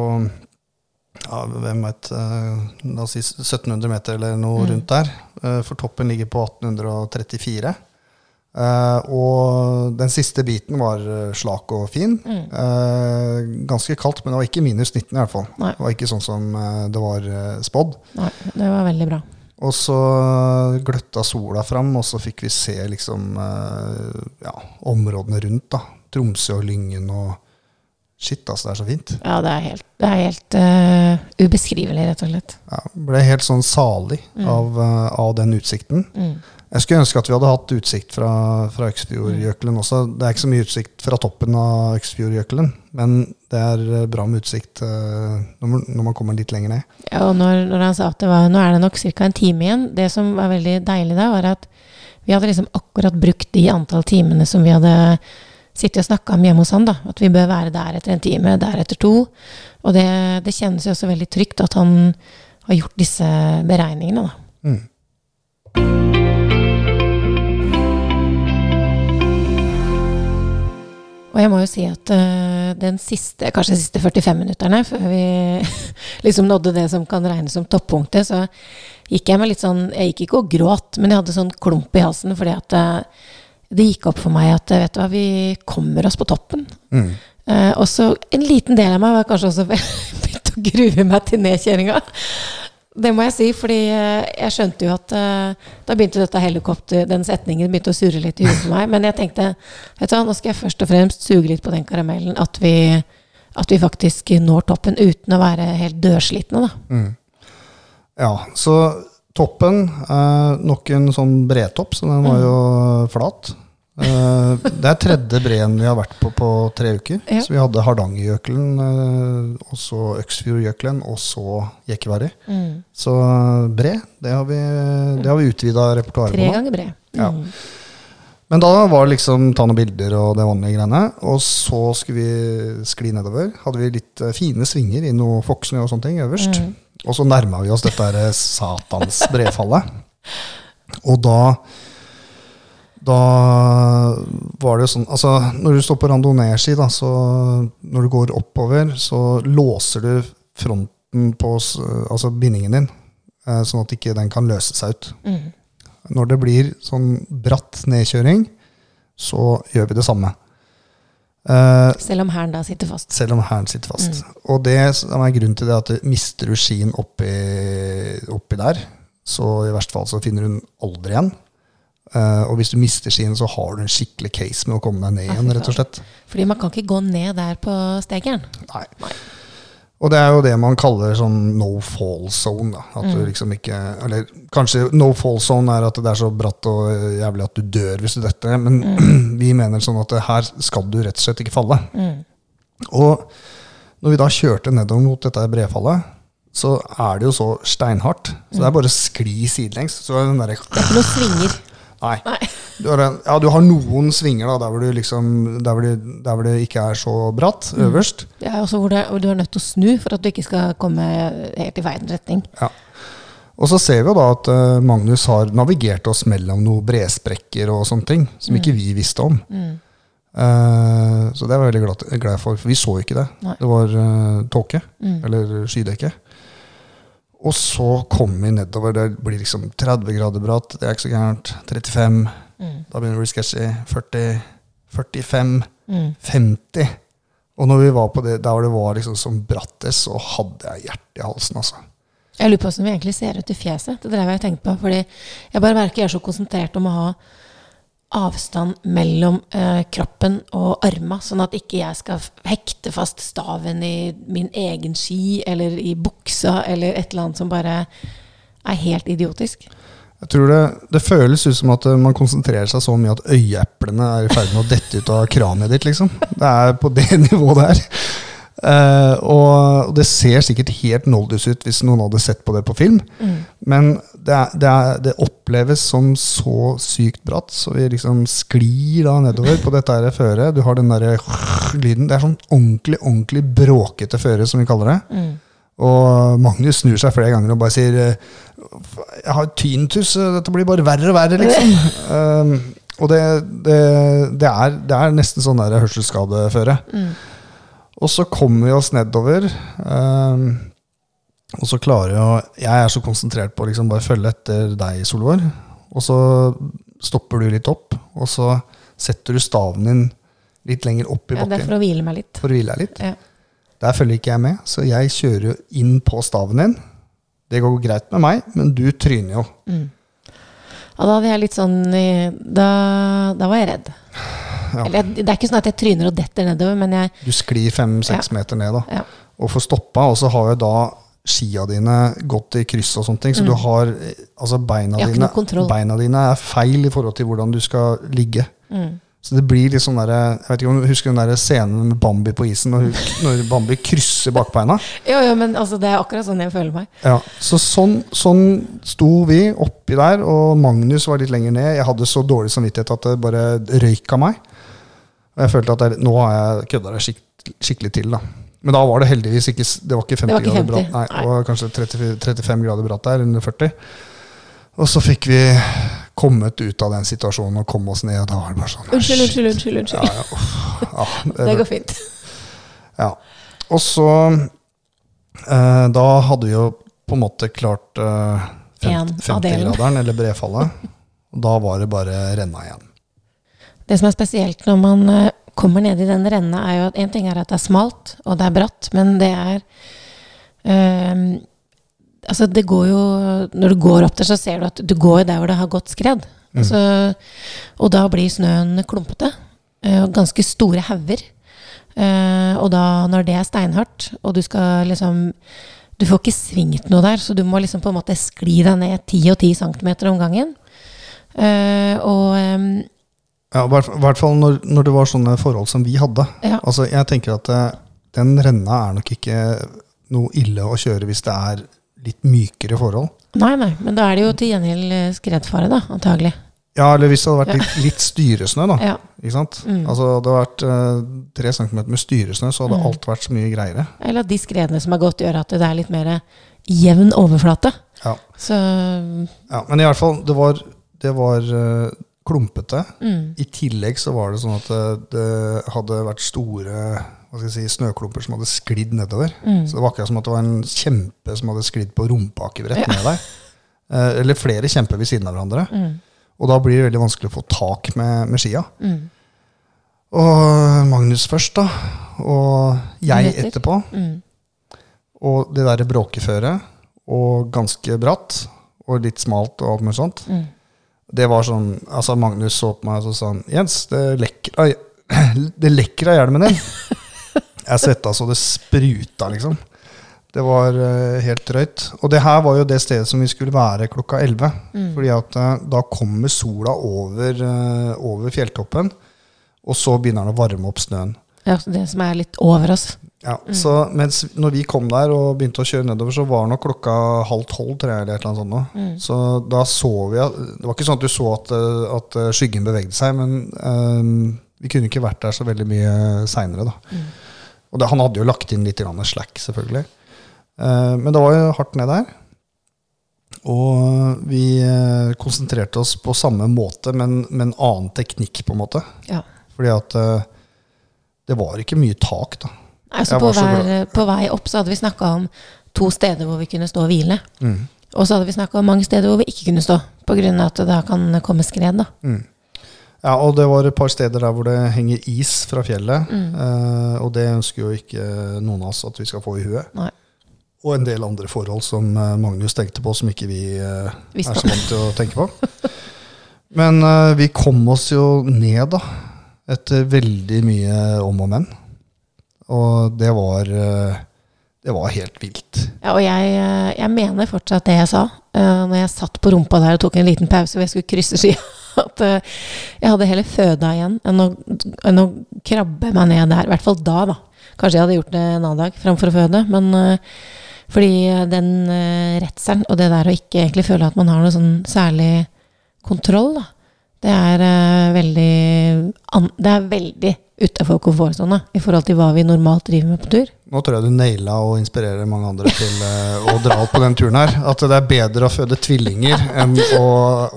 ja, hvem vet, eh, la oss si 1700 meter eller noe Mm. rundt der. Eh, For toppen ligger på 1834. Eh, og den siste biten var slak og fin. Mm. Ganske kaldt, men det var ikke minus 19 i hvert fall. Nei. Det var ikke sånn som det var spådd. Nei, det var veldig bra. Og så gløtta sola fram, og så fikk vi se liksom ja, områdene rundt. da. Tromsø og Lyngen og Shit, altså, det er så fint. Ja, det er helt, det er helt uh, ubeskrivelig, rett og slett. Ja, ble helt sånn salig Mm. av, uh, av den utsikten. Mm. Jeg skulle ønske at vi hadde hatt utsikt fra, fra Øksfjordjøkelen også. Det er ikke så mye utsikt fra toppen av Øksfjordjøkelen, men det er eh, bra med utsikt når man, når man kommer litt lenger ned. Ja, og når, når han sa at det var, nå er det nok ca. en time igjen Det som var veldig deilig da, var at vi hadde liksom akkurat brukt de antall timene som vi hadde sittet og snakka om hjemme hos han. da, At vi bør være der etter en time, der etter to. Og det, det kjennes jo også veldig trygt at han har gjort disse beregningene. da. Mm. Og jeg må jo si at uh, den siste, kanskje de siste 45 minutterne, før vi (laughs) liksom nådde det som kan regnes som toppunktet, så gikk jeg med litt sånn Jeg gikk ikke og gråt, men jeg hadde sånn klump i halsen fordi at eh, det gikk opp for meg at eh, vet du hva, vi kommer oss på toppen. Mm. Eh, og så en liten del av meg var kanskje også (laughs) begynt å grue meg til nedkjøringa. Det må jeg si, fordi eh, jeg skjønte jo at eh, da begynte dette helikopter, den setningen begynte å surre litt i hodet på meg. Men jeg tenkte vet du hva, nå skal jeg først og fremst suge litt på den karamellen. At vi, at vi faktisk når toppen uten å være helt dørslitne, da. Mm. Ja, så toppen eh, Nok en sånn bredtopp, så den var jo flat. Eh, det er tredje breen vi har vært på på tre uker. Ja. Så vi hadde Hardangerjøkelen, eh, og så Øksfjordjøkelen, og så Jekkvari. Mm. Så eh, bre, det har vi, det har vi utvida repertoaret Tre på Tre ganger bred. Ja. Mm. Men da var det liksom ta noen bilder og det vanlige greiene. Og så skulle vi skli nedover. Hadde vi litt fine svinger i noe Foksnø og sånne ting øverst. Mm. Og så nærma vi oss dette her satans brefallet. Og da Da var det jo sånn Altså, når du står på randonee-ski, så når du går oppover, så låser du fronten på Altså bindingen din eh, sånn at ikke den kan løse seg ut. Mm. Når det blir sånn bratt nedkjøring, så gjør vi det samme. Uh, Selv om hælen da sitter fast. selv om hælen sitter fast. Og det som er grunnen til det, at du mister du skien oppi, oppi der, så i verste fall så finner du den aldri igjen. Eh, og hvis du mister skien, så har du en skikkelig case med å komme deg ned igjen, rett og slett. Fordi man kan ikke gå ned der på stegeren. Nei. Nei. Og det er jo det man kaller sånn no fall zone. Da. At du liksom ikke Eller kanskje no fall zone er at det er så bratt og jævlig at du dør hvis du detter. Men (clears throat) vi mener sånn at her skal du rett og slett ikke falle. Mm. Og når vi da kjørte nedover mot dette brefallet, så er det jo så steinhardt. Så det er bare å skli sidelengs. Så er den der, Det er ikke noen svinger. Nei. Nei. Du har, en, ja, du har noen svinger da, der hvor, du liksom, der, hvor det, der hvor det ikke er så bratt øverst. Ja, også hvor, det, hvor du er nødt til å snu for at du ikke skal komme helt i feil retning. Ja. Og så ser vi jo da at uh, Magnus har navigert oss mellom noen bresprekker og sånne ting, som ikke vi visste om. Mm. Uh, så det er jeg veldig glad, glad for, for vi så ikke det. Nei. Det var uh, tåke, Mm. eller skydekke. Og så kommer vi nedover. Det blir liksom 30 grader bratt, det er ikke så gærent. 35. Mm. Da begynner det å bli sketchy. 40, 45, Mm. 50. Og når vi var på det, der det var liksom som brattest, så hadde jeg hjertet i halsen, altså. Jeg lurer på hvordan vi egentlig ser ut i fjeset. Det drev jeg og tenkte på. Fordi jeg bare merker jeg er så konsentrert om å ha avstand mellom eh, kroppen og arma, sånn at ikke jeg skal hekte fast staven i min egen ski eller i buksa eller et eller annet som bare er helt idiotisk. Jeg tror det, det føles ut som at eh, man konsentrerer seg så mye at øyeeplene er i ferd med å dette ut av kraniet ditt, liksom. Det er på det (laughs) nivået der. Uh, og det ser sikkert helt noldus ut hvis noen hadde sett på det på film. Men det, er, det, er, det oppleves som så sykt bratt, så vi liksom sklir da nedover på dette her føret. Du har den derre lyden. Det er sånn ordentlig, ordentlig bråkete føre, som vi kaller det. Og Magnus snur seg flere ganger og bare sier eh, Jeg har tinnitus, eh, dette blir bare verre og verre, liksom. (laughs) um, og det, det, det, er, det er nesten sånn der hørselsskadeføre. Og så kommer vi oss nedover. Um, og så klarer jeg Jeg er så konsentrert på å liksom bare følge etter deg, Solvår. Og så stopper du litt opp, og så setter du staven din litt lenger opp i Ja, det er for å hvile meg litt. for å hvile deg litt. Ja. Der følger ikke jeg med, så jeg kjører jo inn på staven din. Det går greit med meg, men du tryner jo. Og da hadde jeg litt sånn Da, da var jeg redd. Ja. Eller, det er ikke sånn at jeg tryner og detter nedover, men jeg Du sklir fem-seks meter ned da, ja. og får stoppa, og så har jeg da skia dine gått i kryss og sånne ting, så du har altså beina dine, beina dine er feil i forhold til hvordan du skal ligge. Mm. Så det blir litt sånn der, Jeg vet ikke om du husker den der scenen med Bambi på isen, når, (laughs) når Bambi krysser bakbeina? Jo, jo, men altså, det er akkurat sånn jeg føler meg. Ja, så sånn, sånn sto vi oppi der, og Magnus var litt lenger ned. Jeg hadde så dårlig samvittighet at det bare røyk av meg. Og jeg følte at jeg, nå har jeg kødda det skikkelig til. da. Men da var det heldigvis ikke Det var ikke 50, Det var ikke grader bratt. Nei, det var kanskje 30, 35 grader bratt der, under 40. Og så fikk vi kommet ut av den situasjonen og komme oss ned, og da var det bare sånn Unnskyld, unnskyld, unnskyld. unnskyld. Ja, ja, uff, ja, (laughs) Det går fint. ja. Og så eh, Da hadde vi jo på en måte klart eh, En av 50-graderen, eller brefallet. Og (laughs) da var det bare renna igjen. Det som er spesielt når man eh, kommer ned i den renna, er jo at en ting er at det er smalt og det er bratt, men det er øh, Altså, det går jo Når du går opp der, så ser du at du går der hvor det har gått skred. Altså, og da blir snøen klumpete. og ganske store hauger. Eh, og da, når det er steinhardt, og du skal liksom Du får ikke svingt noe der, så du må liksom på en måte skli deg ned 10 og 10 cm om gangen. Eh, og ehm, Ja, I hvert fall når, når det var sånne forhold som vi hadde. ja. Altså, Jeg tenker at eh, den renna er nok ikke noe ille å kjøre hvis det er litt mykere forhold. Nei, nei, men da er det jo til gjengjeld eh, skredfare, da, antagelig. Ja, eller hvis det hadde vært litt, litt styresnø, da. (laughs) Ja. Ikke sant? Mm. Altså, det hadde vært eh, tre centimeter med styresnø, så hadde Mm. alt vært så mye greiere. Eller at de skredene som er gått, gjør at det er litt mer jevn overflate. Ja. Så Ja, men i hvert fall, det var, det var eh, klumpete. mm, I tillegg så var det sånn at det, det hadde vært store hva skal jeg si, snøklumper som hadde sklidd nedover. Mm. Så det var akkurat som at det var en kjempe som hadde sklidd på rumpakebrett ned der. (laughs) Eh, eller flere kjemper ved siden av hverandre. Mm. Og da blir det veldig vanskelig å få tak med, med skia. Mm. Og Magnus først, da. Og jeg etterpå. Mm. Og det derre bråkeføret. Og ganske bratt. Og litt smalt og alt mulig sånt. Mm. Det var sånn Altså, Magnus så på meg og så sa han, Jens, det lekker Oi, (clears throat) det lekker av hjelmen din. Jeg svetta så det spruta, liksom. Det var uh, helt drøyt. Og det her var jo det stedet som vi skulle være klokka 11. Mm. Fordi at eh, da kommer sola over, uh, over fjelltoppen, og så begynner den å varme opp snøen. Ja, det som er litt over oss. Ja, så mens når vi kom der og begynte å kjøre nedover, så var nok klokka halv tolv, tror jeg, eller et eller annet sånt. nå. Mm. Så da så vi at Det var ikke sånn at du så at, eh, at eh, skyggen bevegde seg, men um, vi kunne ikke vært der så veldig mye seinere, da. Mm. Og det, han hadde jo lagt inn litt slack, selvfølgelig. Uh, men det var jo hardt ned der. Og vi uh, konsentrerte oss på samme måte, men med en annen teknikk, på en måte. Ja. Fordi at uh, det var ikke mye tak, da. Altså, på, vei, på vei opp så hadde vi snakka om to steder hvor vi kunne stå og hvile. Mm. Og så hadde vi snakka om mange steder hvor vi ikke kunne stå, pga. at det da kan komme skred. da. Mm. Ja, og det var et par steder der hvor det henger is fra fjellet. Mm. Eh, og det ønsker jo ikke noen av oss at vi skal få i huet. Nei. Og en del andre forhold som eh, Magnus tenkte på, som ikke vi eh, er så vant til å tenke på. Men eh, vi kom oss jo ned, da. Etter veldig mye om og men. Og det var eh, Det var helt vilt. Ja, og jeg, eh, jeg mener fortsatt det jeg sa uh, når jeg satt på rumpa der og tok en liten pause hvor jeg skulle krysse skia. (laughs) At eh, jeg hadde heller føda igjen enn å, enn å krabbe meg ned der. I hvert fall da, da. Kanskje jeg hadde gjort det en annen dag framfor å føde. Men eh, fordi den redselen og det der å ikke egentlig føle at man har noe sånn særlig kontroll, da. Det er eh, veldig Det er veldig utafor komfortsona i forhold til hva vi normalt driver med på tur. Nå tror jeg du naila og inspirerer mange andre til eh, å dra opp på den turen her. At det er bedre å føde tvillinger enn å,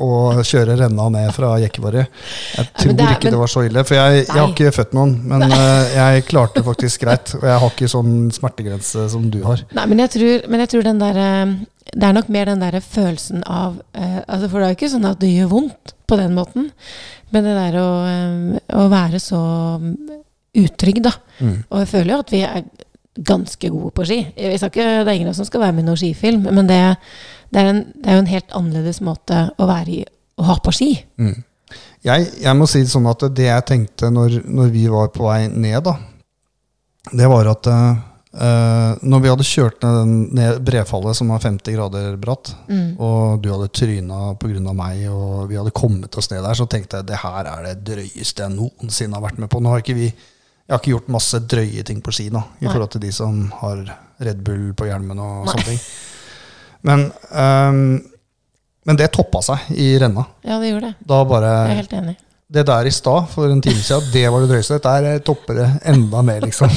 å kjøre renna ned fra Jekkevarri. Jeg tror tror det er- ikke det var så ille. For jeg, jeg har ikke født noen, men eh, jeg klarte faktisk greit. Og jeg har ikke sånn smertegrense som du har. Nei, men jeg tror, men jeg tror den der eh, Det er nok mer den der følelsen av eh, altså For det er jo ikke sånn at det gjør vondt på den måten. Men det der å, eh, å være så mm, utrygg, da. Mm. Og jeg føler jo at vi er ganske gode på ski. Jeg skal ikke, det er ingen av oss som skal være med i noen skifilm, men det, det, er en, det er jo en helt annerledes måte å være i å ha på ski. Mm. Jeg, jeg må si det sånn at det jeg tenkte når, når vi var på vei ned, da, det var at eh, eh, når vi hadde kjørt ned, den, ned brefallet som var 50 grader bratt, Mm. og du hadde tryna pga. meg, og vi hadde kommet oss ned der, så tenkte jeg det her er det drøyeste jeg noensinne har vært med på. Nå har ikke vi Jeg har ikke gjort masse drøye ting på ski nå, i Nei. forhold til de som har Red Bull på hjelmen og Nei. sånne ting. Men, um, men det toppa seg i renna. Ja, det gjorde det. Da bare Jeg er helt enig. Det der i stad, for en time siden, det var det drøyeste. Dette topper det enda mer, liksom.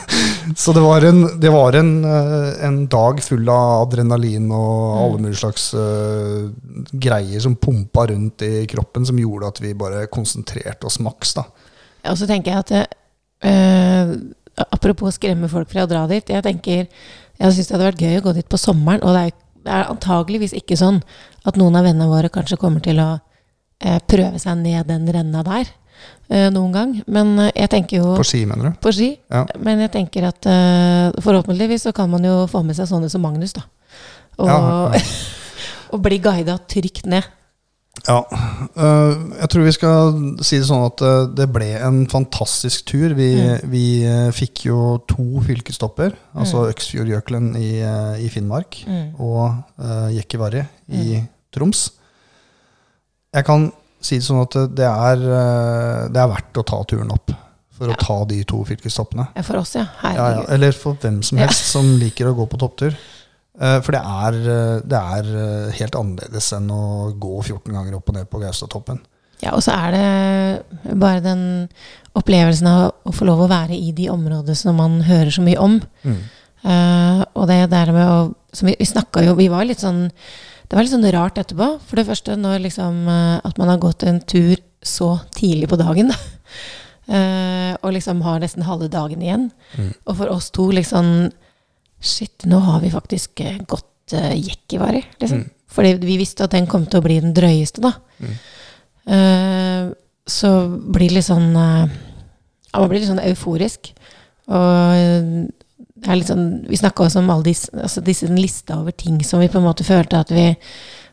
(laughs) Så det var, en, det var en, eh, en dag full av adrenalin og alle mulige slags uh, greier som pumpa rundt i kroppen, som gjorde at vi bare konsentrerte oss maks. da. Og så tenker jeg at eh, Apropos skremme folk fra å dra dit. Jeg tenker, jeg syns det hadde vært gøy å gå dit på sommeren. Og det er, det er antageligvis ikke sånn at noen av vennene våre kanskje kommer til å prøve seg ned den renna der eh, noen gang. Men eh, jeg tenker jo På ski, mener du? på ski. Ja. Men jeg tenker at eh, forhåpentligvis så kan man jo få med seg sånne som Magnus, da. Og, Ja, ja. (laughs) og bli guida trygt ned. Ja. jeg tror vi skal si det sånn at det ble en fantastisk tur. Vi, Mm. vi fikk jo to fylkesstopper. Altså Øksfjordjøkelen i, i Finnmark Mm. og Jekkevarri i Troms. Jeg kan si det sånn at det er, øh, det er verdt å ta turen opp for Ja. å ta de to fylkestoppene. Ja, For oss, ja. Ja, ja. Eller for hvem som helst som liker å gå på topptur. Eh, For det er, eh, det er eh, helt annerledes enn å gå 14 ganger opp og ned på Gaustatoppen. Ja, og så er det bare den opplevelsen av å få lov å være i de områdene som man hører så mye om. Mm. Uh, og det der med å som Vi, vi snakka jo Vi var litt sånn Det var litt sånn rart etterpå. For det første når liksom eh, at man har gått en tur så tidlig på dagen, da. (laughs) Eh, og liksom har nesten halve dagen igjen. Mm. Og for oss to liksom Shit, nå har vi faktisk eh, gått uh, Jekkivari, liksom. Mm. Fordi vi visste at den kom til å bli den drøyeste, da. Mm. Uh, så blir det litt sånn uh, man blir litt sånn euforisk. Og det er litt sånn Vi snakka også om alle disse, altså disse lista over ting som vi på en måte følte at vi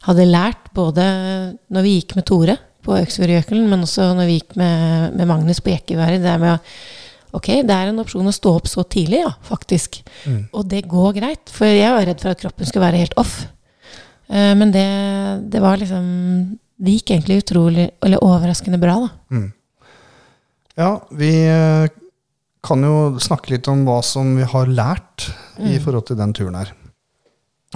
hadde lært, både når vi gikk med Tore på Øksfjordjøkelen, men også når vi gikk med, med Magnus på Jekkeværet. Det er med å Ok, det er en opsjon å stå opp så tidlig, ja, faktisk. Mm. Og det går greit. For jeg var redd for at kroppen skulle være helt off. Eh, men det, det var liksom Det gikk egentlig utrolig, eller overraskende bra, da. Mm. Ja, vi eh, kan jo snakke litt om hva som vi har lært i Mm. forhold til den turen her.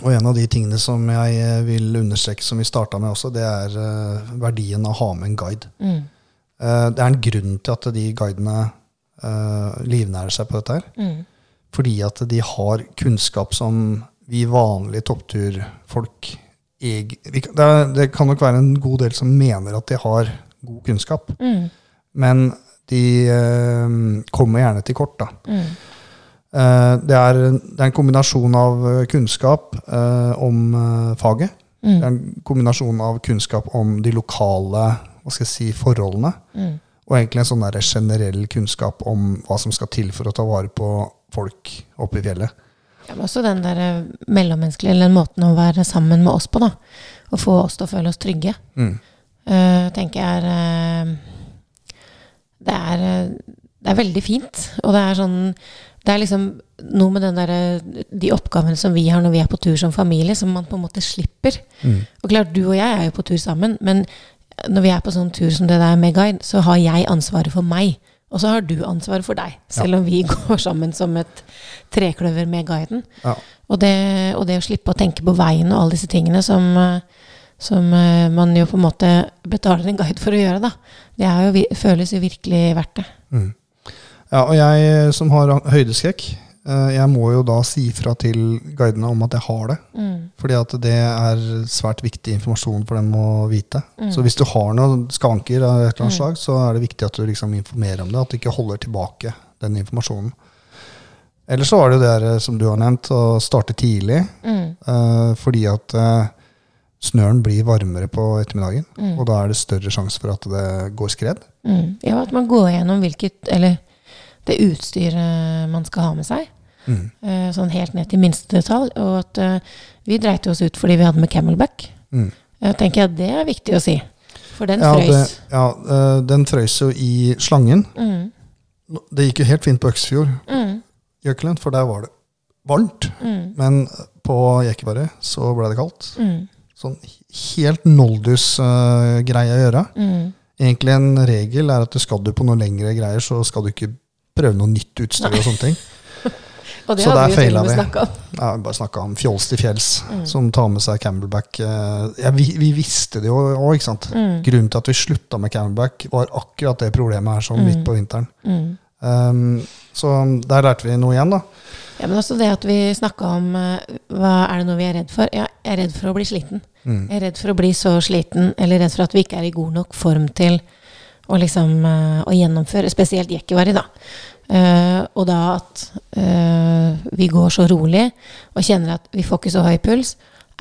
Og en av de tingene som jeg eh, vil understreke, som vi starta med også, det er uh, verdien av å ha med en guide. Mm. Uh, det er en grunn til at de guidene uh, livnærer seg på dette her. Mm. Fordi at de har kunnskap som vi vanlige toppturfolk eg- vi det, er, det kan nok være en god del som mener at de har god kunnskap, Mm. men de eh, kommer gjerne til kort. da. Mm. Eh, det, er, det er en kombinasjon av eh, kunnskap eh, om faget. faget. Det er Mm. en kombinasjon av kunnskap om de lokale hva skal jeg si, forholdene. Mm. Og egentlig en sånn der generell kunnskap om hva som skal til for å ta vare på folk oppe i fjellet. Ja, men også den der eh, mellommenneskelige, eller den måten å være sammen med oss på, da. Å få oss til å føle oss trygge. Mm. Uh, tenker jeg er eh, det, er eh, det er veldig fint. Og det er sånn Det er liksom noe med den der, de oppgavene som vi har når vi er på tur som familie, som man på en måte slipper. Mm. Og klart, du og jeg er jo på tur sammen, men når vi er på sånn tur som det der med guide, så har jeg ansvaret for meg. Og så har du ansvaret for deg, selv om vi (laughs) går sammen som et trekløver med guiden. Ja. Og det, og det å slippe å tenke på veien og alle disse tingene som, eh, som eh, man jo på en måte betaler en guide for å gjøre, da. Det er jo, føles jo virkelig verdt det. Mm. Ja, og jeg som har høydeskrekk, eh, jeg må jo da si fra til guidene om at jeg har det. Mm. Fordi at det er svært viktig informasjon for dem å vite. Mm. Så hvis du har noen skavanker av et eller annet Mm. slag, så er det viktig at du liksom informerer om det. At du ikke holder tilbake den informasjonen. Ellers så var det jo det eh, som du har nevnt, å starte tidlig. Mm. eh, fordi at eh, snøren blir varmere på ettermiddagen. Mm. Og da er det større sjanse for at det går skred. Mm. Ja, at man går gjennom hvilket Eller det utstyret man skal ha med seg. Mm. eh, Sånn helt ned til minste detalj. Og at eh, vi dreit oss ut fordi vi hadde med camelback. Mm. Jeg tenker at det er viktig å si. For den Ja, det, frøys. ja eh, den frøys jo i slangen. Mm. Det gikk jo helt fint på Øksfjord, Mm. For der var det varmt. Men på Jekkevaret så ble det kaldt. Mm. Sånn helt noldus-greie å gjøre. Mm. Egentlig en regel er at du skal du på noe lengre greier, så skal du ikke prøve noe nytt utstyr og sånne ting. (laughs) Og det Så der og vi. om. Ja, vi bare snakka om fjols til fjells, Mm. som tar med seg camelback. eh, Ja, vi, vi visste det jo òg, ikke sant. Mm. Grunnen til at vi slutta med camelback, var akkurat det problemet her sånn Mm. midt på vinteren. Um, så der lærte vi noe igjen, da. Ja, men også det at vi snakka om eh, hva er det noe vi er redd for? Ja, jeg er redd for å bli sliten. Mm. Jeg er redd for å bli så sliten, eller redd for at vi ikke er i god nok form til å, liksom, eh, å gjennomføre, spesielt Jekkivari, da. Uh, og da at uh, vi går så rolig og kjenner at vi får ikke så høy puls.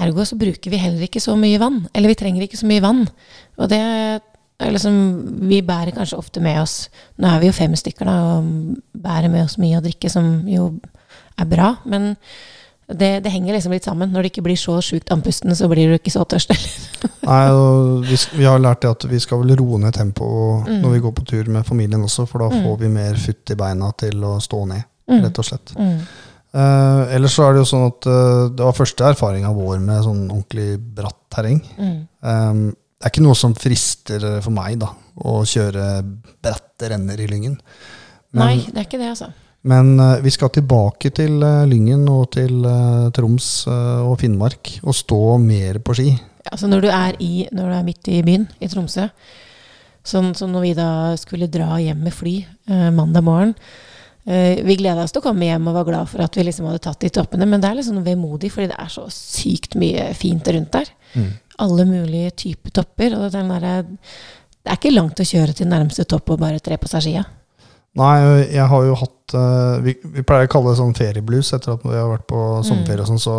Ergo så bruker vi heller ikke så mye vann. Eller vi trenger ikke så mye vann. Og det liksom Vi bærer kanskje ofte med oss Nå er vi jo fem stykker, da, og bærer med oss mye å drikke, som jo er bra. Men det, det henger liksom litt sammen. Når det ikke blir så sjukt andpusten, så blir du ikke så tørst. (laughs) Nei, vi, vi har lært det at vi skal vel roe ned tempoet Mm. når vi går på tur med familien også, for da Mm. får vi mer futt i beina til å stå ned, Mm. rett og slett. Mm. Uh, ellers så er det jo sånn at uh, det var første erfaringa vår med sånn ordentlig bratt terreng. Um, det er ikke noe som frister for meg, da, å kjøre bratte renner i Lyngen. Men, Nei, det er ikke det, altså. men uh, vi skal tilbake til uh, Lyngen og til uh, Troms eh, og Finnmark og stå mer på ski. Altså når du er, i, når du er midt i byen, i Tromsø Sånn som når vi da skulle dra hjem med fly eh, mandag morgen eh, Vi gleda oss til å komme hjem og var glad for at vi liksom hadde tatt de toppene, men det er sånn vemodig, fordi det er så sykt mye fint rundt der. Alle mulige typer topper. Og den der, det er ikke langt å kjøre til nærmeste topp og bare tre på seg skia. Nei, jeg har jo hatt vi, vi pleier å kalle det sånn ferieblues. Etter at vi har vært på sommerferie, og sånn, så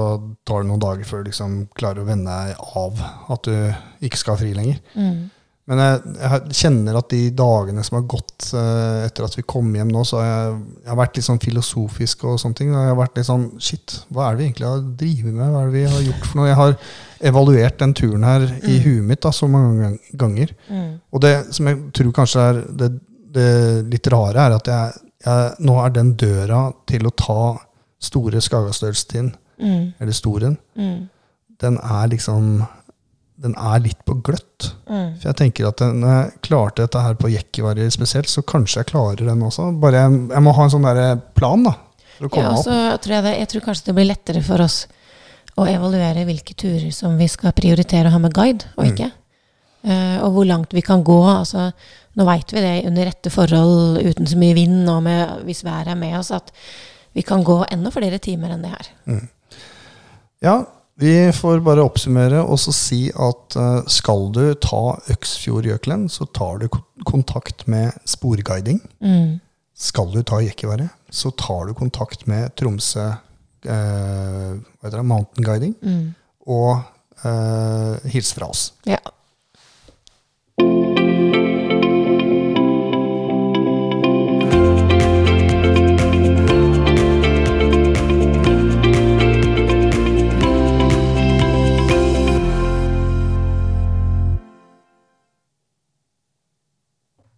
tar det noen dager før du liksom klarer å vende deg av at du ikke skal ha fri lenger. Mm. Men jeg, jeg kjenner at de dagene som har gått uh, etter at vi kom hjem nå, så har jeg, jeg har vært litt sånn filosofisk og sånne ting. Og jeg har vært litt sånn Shit, hva er det vi egentlig har drevet med? Hva er det vi har gjort for noe? Jeg har evaluert den turen her i huet mitt da, så mange ganger. Mm. Og det som jeg tror kanskje er det, det litt rare, er at jeg, jeg, nå er den døra til å ta store Skagastølstind, Mm. eller Storen, Mm. den er liksom Den er litt på gløtt. Mm. For jeg tenker at når jeg klarte dette her på Jekkivarier spesielt, så kanskje jeg klarer den også. Bare jeg, jeg må ha en sånn der plan da, for å komme Ja, opp. tror jeg, det, jeg tror kanskje det blir lettere for oss å evaluere hvilke turer som vi skal prioritere å ha med guide, og Mm. ikke. Eh, og hvor langt vi kan gå. Altså, nå veit vi det under rette forhold, uten så mye vind, og med, hvis været er med oss, at vi kan gå enda flere timer enn det her. Ja, vi får bare oppsummere og så si at uh, skal du ta Øksfjordjøkelen, så tar du kontakt med sporguiding. Mm. Skal du ta Jekkeværet, så tar du kontakt med Tromsø det, Mountain Guiding Mm. og uh, hils fra oss. Ja,